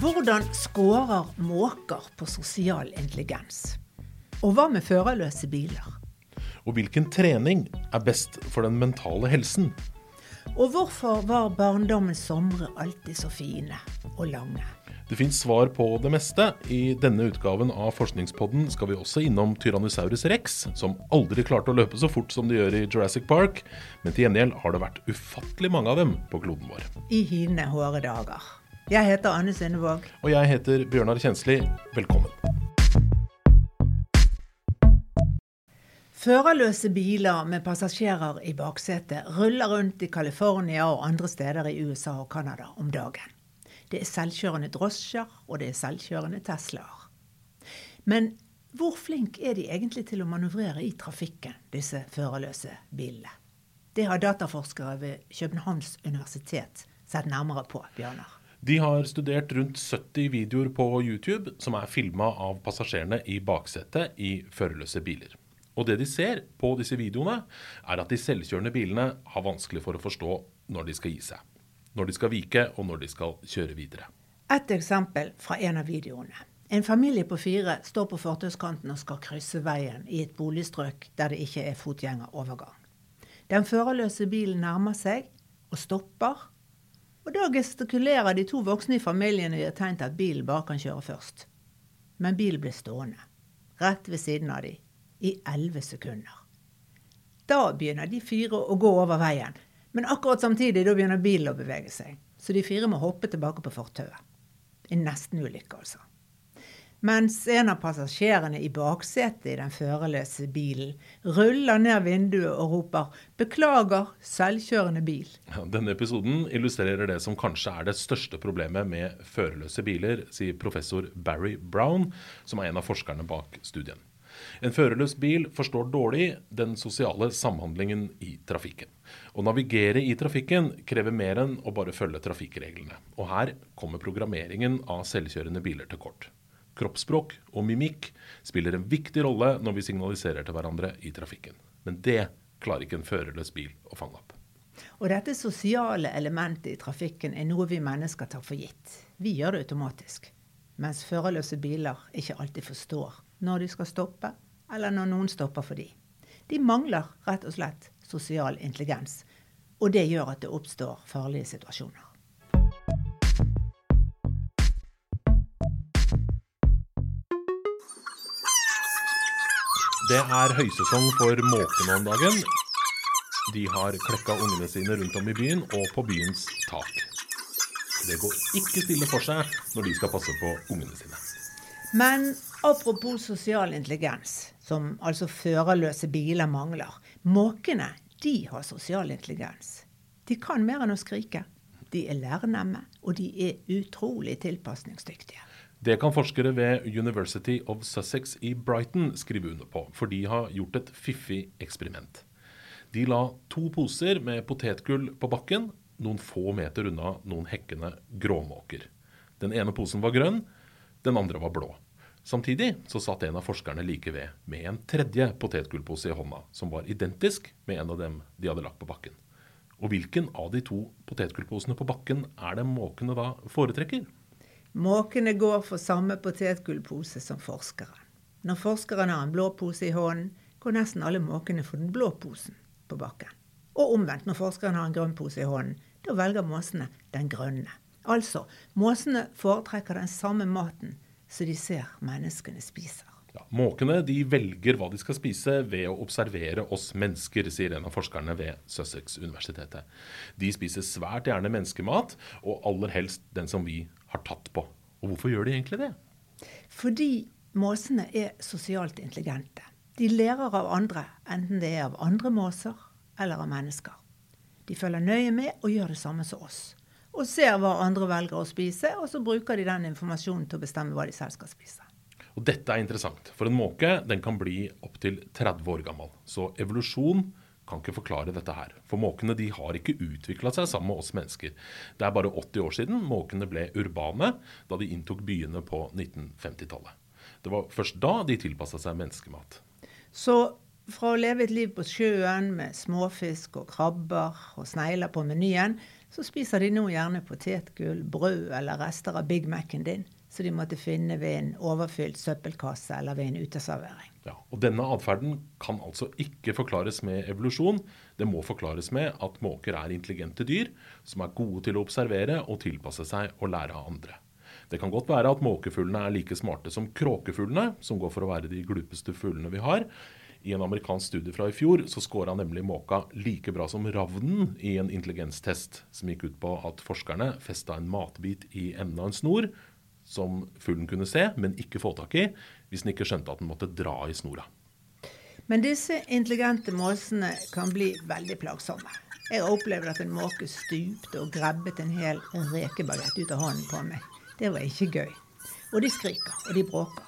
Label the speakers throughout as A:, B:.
A: Hvordan scorer måker på sosial intelligens? Og hva med førerløse biler?
B: Og hvilken trening er best for den mentale helsen?
A: Og hvorfor var barndommens somre alltid så fine og lange?
B: Det fins svar på det meste. I denne utgaven av Forskningspodden skal vi også innom Tyrannosaurus rex, som aldri klarte å løpe så fort som de gjør i Jurassic Park. Men til gjengjeld har det vært ufattelig mange av dem på kloden vår.
A: I hine hårde dager. Jeg heter Anne Sennevåg.
B: Og jeg heter Bjørnar Kjensli. Velkommen.
A: Førerløse biler med passasjerer i baksetet ruller rundt i California og andre steder i USA og Canada om dagen. Det er selvkjørende drosjer, og det er selvkjørende Teslaer. Men hvor flink er de egentlig til å manøvrere i trafikken, disse førerløse bilene? Det har dataforskere ved Københavns universitet sett nærmere på, Bjørnar.
B: De har studert rundt 70 videoer på YouTube som er filma av passasjerene i baksetet i førerløse biler. Og det de ser på disse videoene, er at de selvkjørende bilene har vanskelig for å forstå når de skal gi seg når de skal vike, og når de skal kjøre videre.
A: Et eksempel fra en av videoene. En familie på fire står på fortauskanten og skal krysse veien i et boligstrøk der det ikke er fotgjengerovergang. Den førerløse bilen nærmer seg og stopper. Og da gestikulerer de to voksne i familien og gir tegn til at bilen bare kan kjøre først. Men bilen blir stående, rett ved siden av dem, i elleve sekunder. Da begynner de fire å gå over veien, men akkurat samtidig da begynner bilen å bevege seg. Så de fire må hoppe tilbake på fortauet. En nestenulykke, altså. Mens en av passasjerene i baksetet i den førerløse bilen ruller ned vinduet og roper 'Beklager, selvkjørende bil'.
B: Ja, denne episoden illustrerer det som kanskje er det største problemet med førerløse biler, sier professor Barry Brown, som er en av forskerne bak studien. En førerløs bil forstår dårlig den sosiale samhandlingen i trafikken. Å navigere i trafikken krever mer enn å bare følge trafikkreglene. Og her kommer programmeringen av selvkjørende biler til kort. Kroppsspråk og mimikk spiller en viktig rolle når vi signaliserer til hverandre i trafikken. Men det klarer ikke en førerløs bil å fange opp.
A: Og dette sosiale elementet i trafikken er noe vi mennesker tar for gitt. Vi gjør det automatisk. Mens førerløse biler ikke alltid forstår når de skal stoppe, eller når noen stopper for dem. De mangler rett og slett sosial intelligens. Og det gjør at det oppstår farlige situasjoner.
B: Det er høysesong for måkene om dagen. De har klekka ungene sine rundt om i byen og på byens tak. Det går ikke stille for seg når de skal passe på ungene sine.
A: Men apropos sosial intelligens, som altså førerløse biler mangler. Måkene de har sosial intelligens. De kan mer enn å skrike. De er lærnemme, og de er utrolig tilpasningsdyktige.
B: Det kan forskere ved University of Sussex i Brighton skrive under på, for de har gjort et fiffig eksperiment. De la to poser med potetgull på bakken, noen få meter unna noen hekkende gråmåker. Den ene posen var grønn, den andre var blå. Samtidig så satt en av forskerne like ved med en tredje potetgullpose i hånda, som var identisk med en av dem de hadde lagt på bakken. Og hvilken av de to potetgullposene på bakken er det måkene da foretrekker?
A: Måkene går for samme potetgullpose som forskeren. Når forskeren har en blå pose i hånden, går nesten alle måkene for den blå posen på bakken. Og omvendt, når forskeren har en grønn pose i hånden, da velger måsene den grønne. Altså, måsene foretrekker den samme maten som de ser menneskene spiser.
B: Ja, måkene de velger hva de skal spise ved å observere oss mennesker, sier en av forskerne ved Sussex-universitetet. De spiser svært gjerne menneskemat, og aller helst den som vi har tatt på. Og hvorfor gjør de egentlig det?
A: Fordi måsene er sosialt intelligente. De lærer av andre, enten det er av andre måser eller av mennesker. De følger nøye med og gjør det samme som oss og ser hva andre velger å spise, og så bruker de den informasjonen til å bestemme hva de selv skal spise.
B: Og Dette er interessant, for en måke den kan bli opptil 30 år gammel. Så evolusjon kan ikke forklare dette her. For måkene de har ikke utvikla seg sammen med oss mennesker. Det er bare 80 år siden måkene ble urbane, da de inntok byene på 1950-tallet. Det var først da de tilpassa seg menneskemat.
A: Så fra å leve et liv på sjøen med småfisk og krabber og snegler på menyen, så spiser de nå gjerne potetgull, brød eller rester av Big Mac-en din, som de måtte finne ved en overfylt søppelkasse eller ved en uteservering.
B: Ja, og Denne atferden kan altså ikke forklares med evolusjon. Det må forklares med at måker er intelligente dyr som er gode til å observere og tilpasse seg og lære av andre. Det kan godt være at måkefuglene er like smarte som kråkefuglene, som går for å være de glupeste fuglene vi har. I en amerikansk studie fra i fjor så scora nemlig måka like bra som ravnen i en intelligenstest som gikk ut på at forskerne festa en matbit i enden av en snor som fuglen kunne se, men ikke få tak i, hvis den ikke skjønte at den måtte dra i snora.
A: Men disse intelligente måsene kan bli veldig plagsomme. Jeg opplevde at en måke stupte og grabbet en hel rekebagett ut av hånden på meg. Det var ikke gøy. Og de skriker, og de bråker.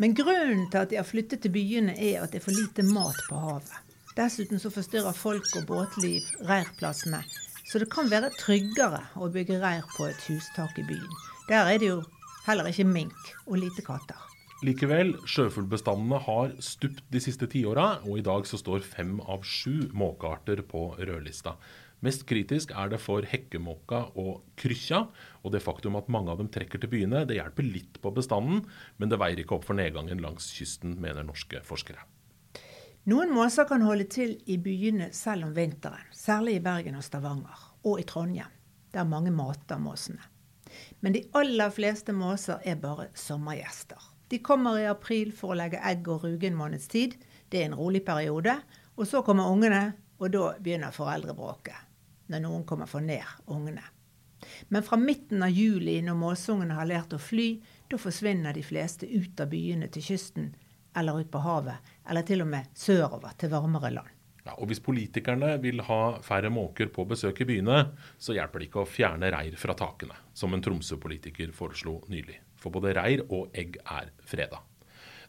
A: Men grunnen til at de har flyttet til byene, er at det er for lite mat på havet. Dessuten så forstyrrer folk og båtliv reirplassene, så det kan være tryggere å bygge reir på et hustak i byen. Der er det jo heller ikke mink og lite katter.
B: Likevel, sjøfuglbestandene har stupt de siste tiåra, og i dag så står fem av sju måkearter på rødlista. Mest kritisk er det for hekkemåka og krykkja. Og det faktum at mange av dem trekker til byene, det hjelper litt på bestanden, men det veier ikke opp for nedgangen langs kysten, mener norske forskere.
A: Noen måser kan holde til i byene selv om vinteren, særlig i Bergen og Stavanger, og i Trondheim, der mange mater måsene. Men de aller fleste måser er bare sommergjester. De kommer i april for å legge egg og ruge en måneds tid. Det er en rolig periode. Og så kommer ungene, og da begynner foreldrebråket når noen kommer for ned ungene. Men fra midten av juli, når måsungene har lært å fly, da forsvinner de fleste ut av byene til kysten eller ut på havet, eller til og med sørover til varmere land.
B: Ja, og Hvis politikerne vil ha færre måker på besøk i byene, så hjelper det ikke å fjerne reir fra takene, som en Tromsø-politiker foreslo nylig. For både reir og egg er freda.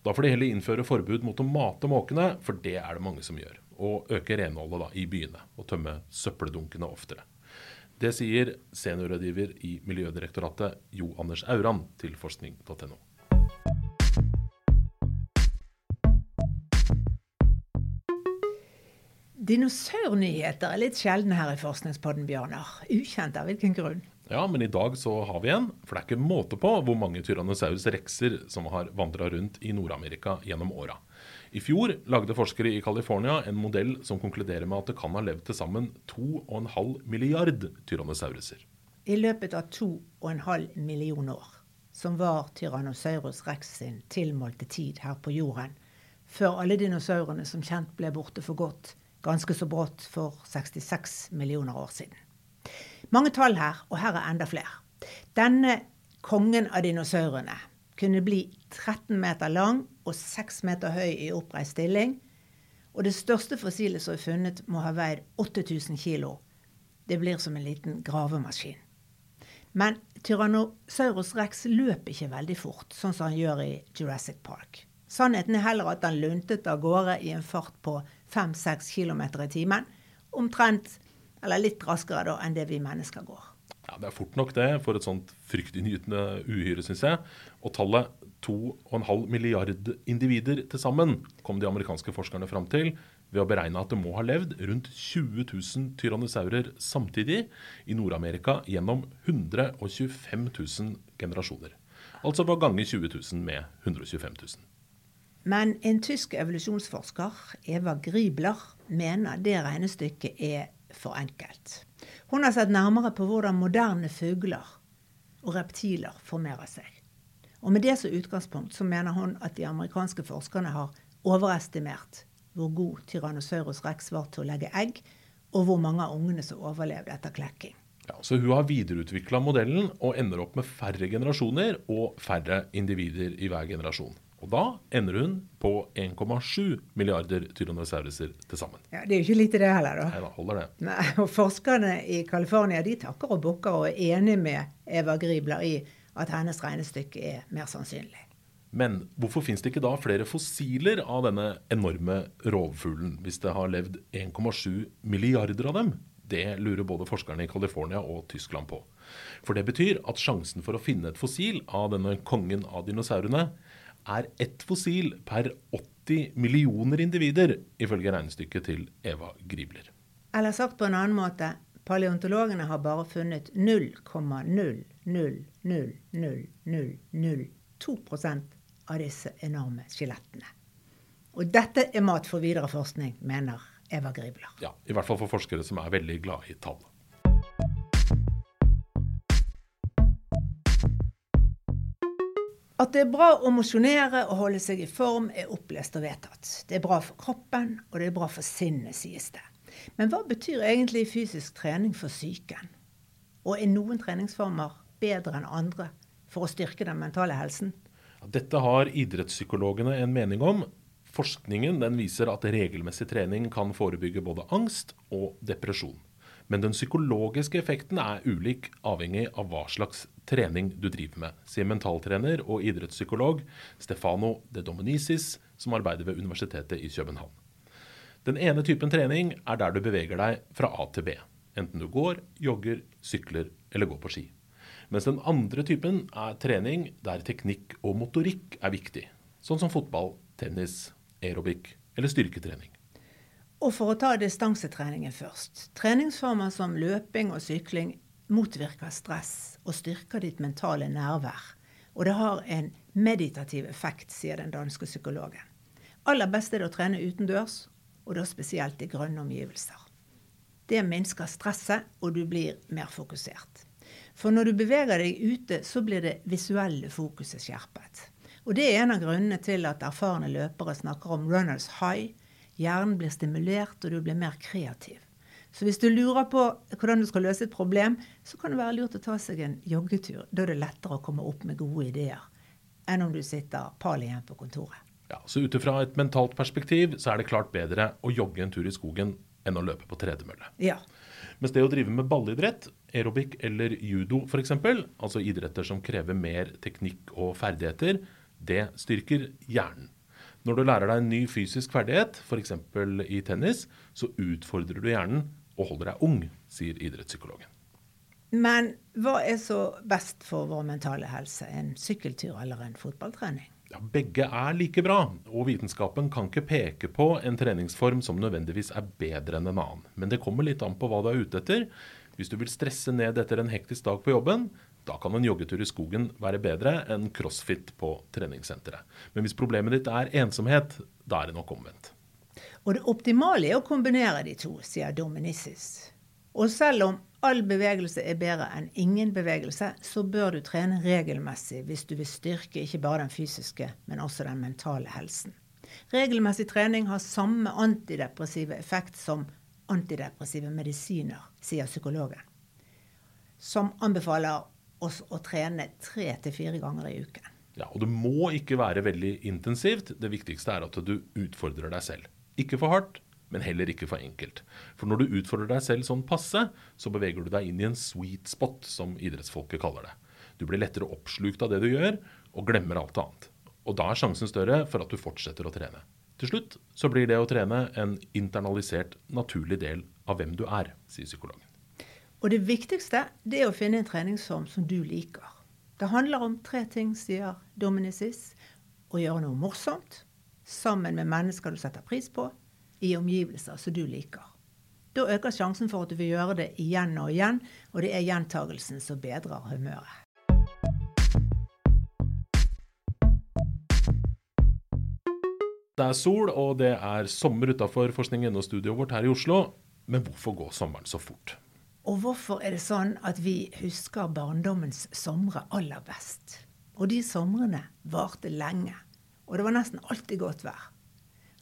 B: Da får de heller innføre forbud mot å mate måkene, for det er det mange som gjør og øke renholdet da, i byene og tømme søppeldunkene oftere. Det sier seniorrådgiver i Miljødirektoratet Jo Anders Auran til forskning.no.
A: Dinosaurnyheter er litt sjeldne her i Forskningspodden, Bjørnar. Ukjent av hvilken grunn?
B: Ja, men i dag så har vi en. For det er ikke måte på hvor mange Tyrannosaurus rexer som har vandra rundt i Nord-Amerika gjennom åra. I fjor lagde forskere i California en modell som konkluderer med at det kan ha levd til sammen 2,5 milliard tyrannosauruser.
A: I løpet av 2,5 million år, som var Tyrannosaurus rex sin tilmålte tid her på jorden, før alle dinosaurene som kjent ble borte for godt, ganske så brått for 66 millioner år siden. Mange tall her, og her er enda flere. Denne kongen av dinosaurene kunne bli 13 meter lang og 6 meter høy i oppreist stilling. Og det største fossilet som er funnet, må ha veid 8000 kilo. Det blir som en liten gravemaskin. Men Tyrannosaurus rex løp ikke veldig fort, sånn som han gjør i Jurassic Park. Sannheten er heller at han luntet av gårde i en fart på 5-6 km i timen. Omtrent, eller litt raskere da, enn det vi mennesker går.
B: Ja, Det er fort nok det for et sånt fryktinngytende uhyre, syns jeg. Og tallet 2,5 milliard individer til sammen kom de amerikanske forskerne fram til ved å beregne at det må ha levd rundt 20 000 tyrannosaurer samtidig i Nord-Amerika gjennom 125 000 generasjoner. Altså på gange 20 000 med 125 000.
A: Men en tysk evolusjonsforsker, Eva Gribler, mener det regnestykket er for enkelt. Hun har sett nærmere på hvordan moderne fugler og reptiler formerer seg. Og med det som utgangspunkt så mener hun at de amerikanske forskerne har overestimert hvor god Tyrannosaurus rex var til å legge egg, og hvor mange av ungene som overlevde etter klekking.
B: Ja, så Hun har videreutvikla modellen og ender opp med færre generasjoner og færre individer i hver generasjon. Og da ender hun på 1,7 milliarder tyrannosauruser til sammen.
A: Ja, Det er jo ikke lite det heller, da.
B: Nei da, holder det.
A: Nei, og Forskerne i California de takker og bukker og er enig med Eva Gribler i at hennes regnestykke er mer sannsynlig.
B: Men hvorfor fins det ikke da flere fossiler av denne enorme rovfuglen, hvis det har levd 1,7 milliarder av dem? Det lurer både forskerne i California og Tyskland på. For det betyr at sjansen for å finne et fossil av denne kongen av dinosaurene er ett fossil per 80 millioner individer, ifølge regnestykket til Eva Gribler.
A: Eller sagt på en annen måte Paleontologene har bare funnet 0,0000002% av disse enorme skjelettene. Og dette er mat for videre forskning, mener Eva Gribler.
B: Ja, I hvert fall for forskere som er veldig glad i tall.
A: At det er bra å mosjonere og holde seg i form, er opplest og vedtatt. Det er bra for kroppen, og det er bra for sinnet, sies det. Men hva betyr egentlig fysisk trening for psyken? Og er noen treningsformer bedre enn andre for å styrke den mentale helsen?
B: Dette har idrettspsykologene en mening om. Forskningen viser at regelmessig trening kan forebygge både angst og depresjon. Men den psykologiske effekten er ulik avhengig av hva slags trening du driver med, sier mentaltrener og idrettspsykolog Stefano de Dominicis, som arbeider ved Universitetet i København. Den ene typen trening er der du beveger deg fra A til B, enten du går, jogger, sykler eller går på ski. Mens den andre typen er trening der teknikk og motorikk er viktig, sånn som fotball, tennis, aerobic eller styrketrening.
A: Og for å ta distansetreningen først. Treningsformer som løping og sykling motvirker stress og styrker ditt mentale nærvær. Og det har en meditativ effekt, sier den danske psykologen. Aller best er det å trene utendørs, og da spesielt i grønne omgivelser. Det minsker stresset, og du blir mer fokusert. For når du beveger deg ute, så blir det visuelle fokuset skjerpet. Og det er en av grunnene til at erfarne løpere snakker om 'runners high', Hjernen blir stimulert, og du blir mer kreativ. Så hvis du lurer på hvordan du skal løse et problem, så kan det være lurt å ta seg en joggetur. Da er det lettere å komme opp med gode ideer enn om du sitter pal igjen på kontoret.
B: Ja, så ut ifra et mentalt perspektiv så er det klart bedre å jogge en tur i skogen enn å løpe på tredemølle.
A: Ja.
B: Mens det å drive med ballidrett, aerobic eller judo f.eks., altså idretter som krever mer teknikk og ferdigheter, det styrker hjernen. Når du lærer deg en ny fysisk ferdighet, f.eks. i tennis, så utfordrer du hjernen og holder deg ung, sier idrettspsykologen.
A: Men hva er så best for vår mentale helse? En sykkeltur eller en fotballtrening?
B: Ja, begge er like bra, og vitenskapen kan ikke peke på en treningsform som nødvendigvis er bedre enn en annen. Men det kommer litt an på hva du er ute etter. Hvis du vil stresse ned etter en hektisk dag på jobben, da kan en joggetur i skogen være bedre enn crossfit på treningssenteret. Men hvis problemet ditt er ensomhet, da er det nok omvendt.
A: Og det optimale er å kombinere de to, sier Dominicis. Og selv om all bevegelse er bedre enn ingen bevegelse, så bør du trene regelmessig hvis du vil styrke ikke bare den fysiske, men også den mentale helsen. Regelmessig trening har samme antidepressive effekt som antidepressive medisiner, sier psykologen. Som anbefaler oss å trene tre til fire ganger i uken.
B: Ja, og det må ikke være veldig intensivt. Det viktigste er at du utfordrer deg selv. Ikke for hardt, men heller ikke for enkelt. For når du utfordrer deg selv sånn passe, så beveger du deg inn i en sweet spot, som idrettsfolket kaller det. Du blir lettere oppslukt av det du gjør, og glemmer alt annet. Og da er sjansen større for at du fortsetter å trene. Til slutt så blir det å trene en internalisert, naturlig del av hvem du er, sier psykologen.
A: Og det viktigste det er å finne en treningsform som du liker. Det handler om tre ting, sier Dominicis. Å gjøre noe morsomt sammen med mennesker du setter pris på, i omgivelser som du liker. Da øker sjansen for at du vil gjøre det igjen og igjen, og det er gjentagelsen som bedrer humøret.
B: Det er sol, og det er sommer utafor forskning.no-studioet vårt her i Oslo. Men hvorfor går sommeren så fort?
A: Og hvorfor er det sånn at vi husker barndommens somre aller best? Og de somrene varte lenge. Og det var nesten alltid godt vær.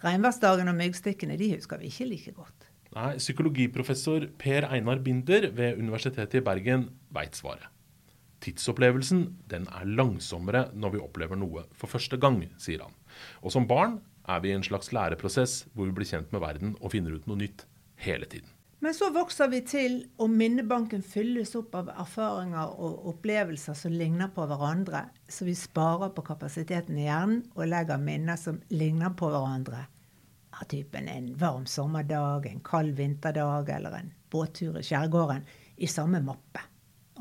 A: Regnværsdagen og myggstikkene de husker vi ikke like godt.
B: Nei, Psykologiprofessor Per Einar Binder ved Universitetet i Bergen veit svaret. Tidsopplevelsen den er langsommere når vi opplever noe for første gang, sier han. Og som barn er vi i en slags læreprosess hvor vi blir kjent med verden og finner ut noe nytt hele tiden.
A: Men så vokser vi til, og minnebanken fylles opp av erfaringer og opplevelser som ligner på hverandre, så vi sparer på kapasiteten i hjernen og legger minner som ligner på hverandre. Av typen en varm sommerdag, en kald vinterdag eller en båttur i skjærgården, i samme mappe.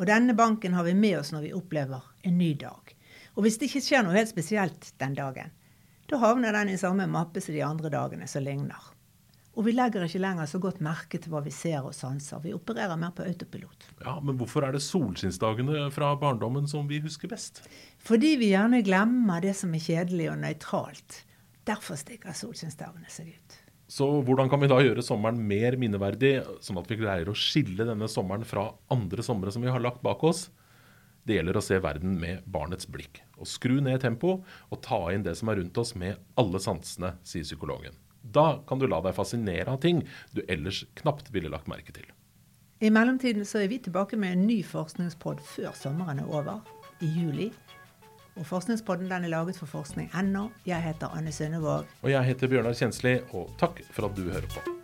A: Og denne banken har vi med oss når vi opplever en ny dag. Og hvis det ikke skjer noe helt spesielt den dagen, da havner den i samme mappe som de andre dagene som ligner. Og vi legger ikke lenger så godt merke til hva vi ser og sanser. Vi opererer mer på autopilot.
B: Ja, Men hvorfor er det solskinnsdagene fra barndommen som vi husker best?
A: Fordi vi gjerne glemmer det som er kjedelig og nøytralt. Derfor stikker solskinnsdagene seg ut.
B: Så hvordan kan vi da gjøre sommeren mer minneverdig, sånn at vi greier å skille denne sommeren fra andre somre som vi har lagt bak oss? Det gjelder å se verden med barnets blikk. Og skru ned tempo og ta inn det som er rundt oss med alle sansene, sier psykologen. Da kan du la deg fascinere av ting du ellers knapt ville lagt merke til.
A: I mellomtiden så er vi tilbake med en ny forskningspod før sommeren er over, i juli. Og Forskningspodden den er laget for forskning.no. Jeg heter Anne Sønnevåg.
B: Og jeg heter Bjørnar Kjensli, og takk for at du hører på.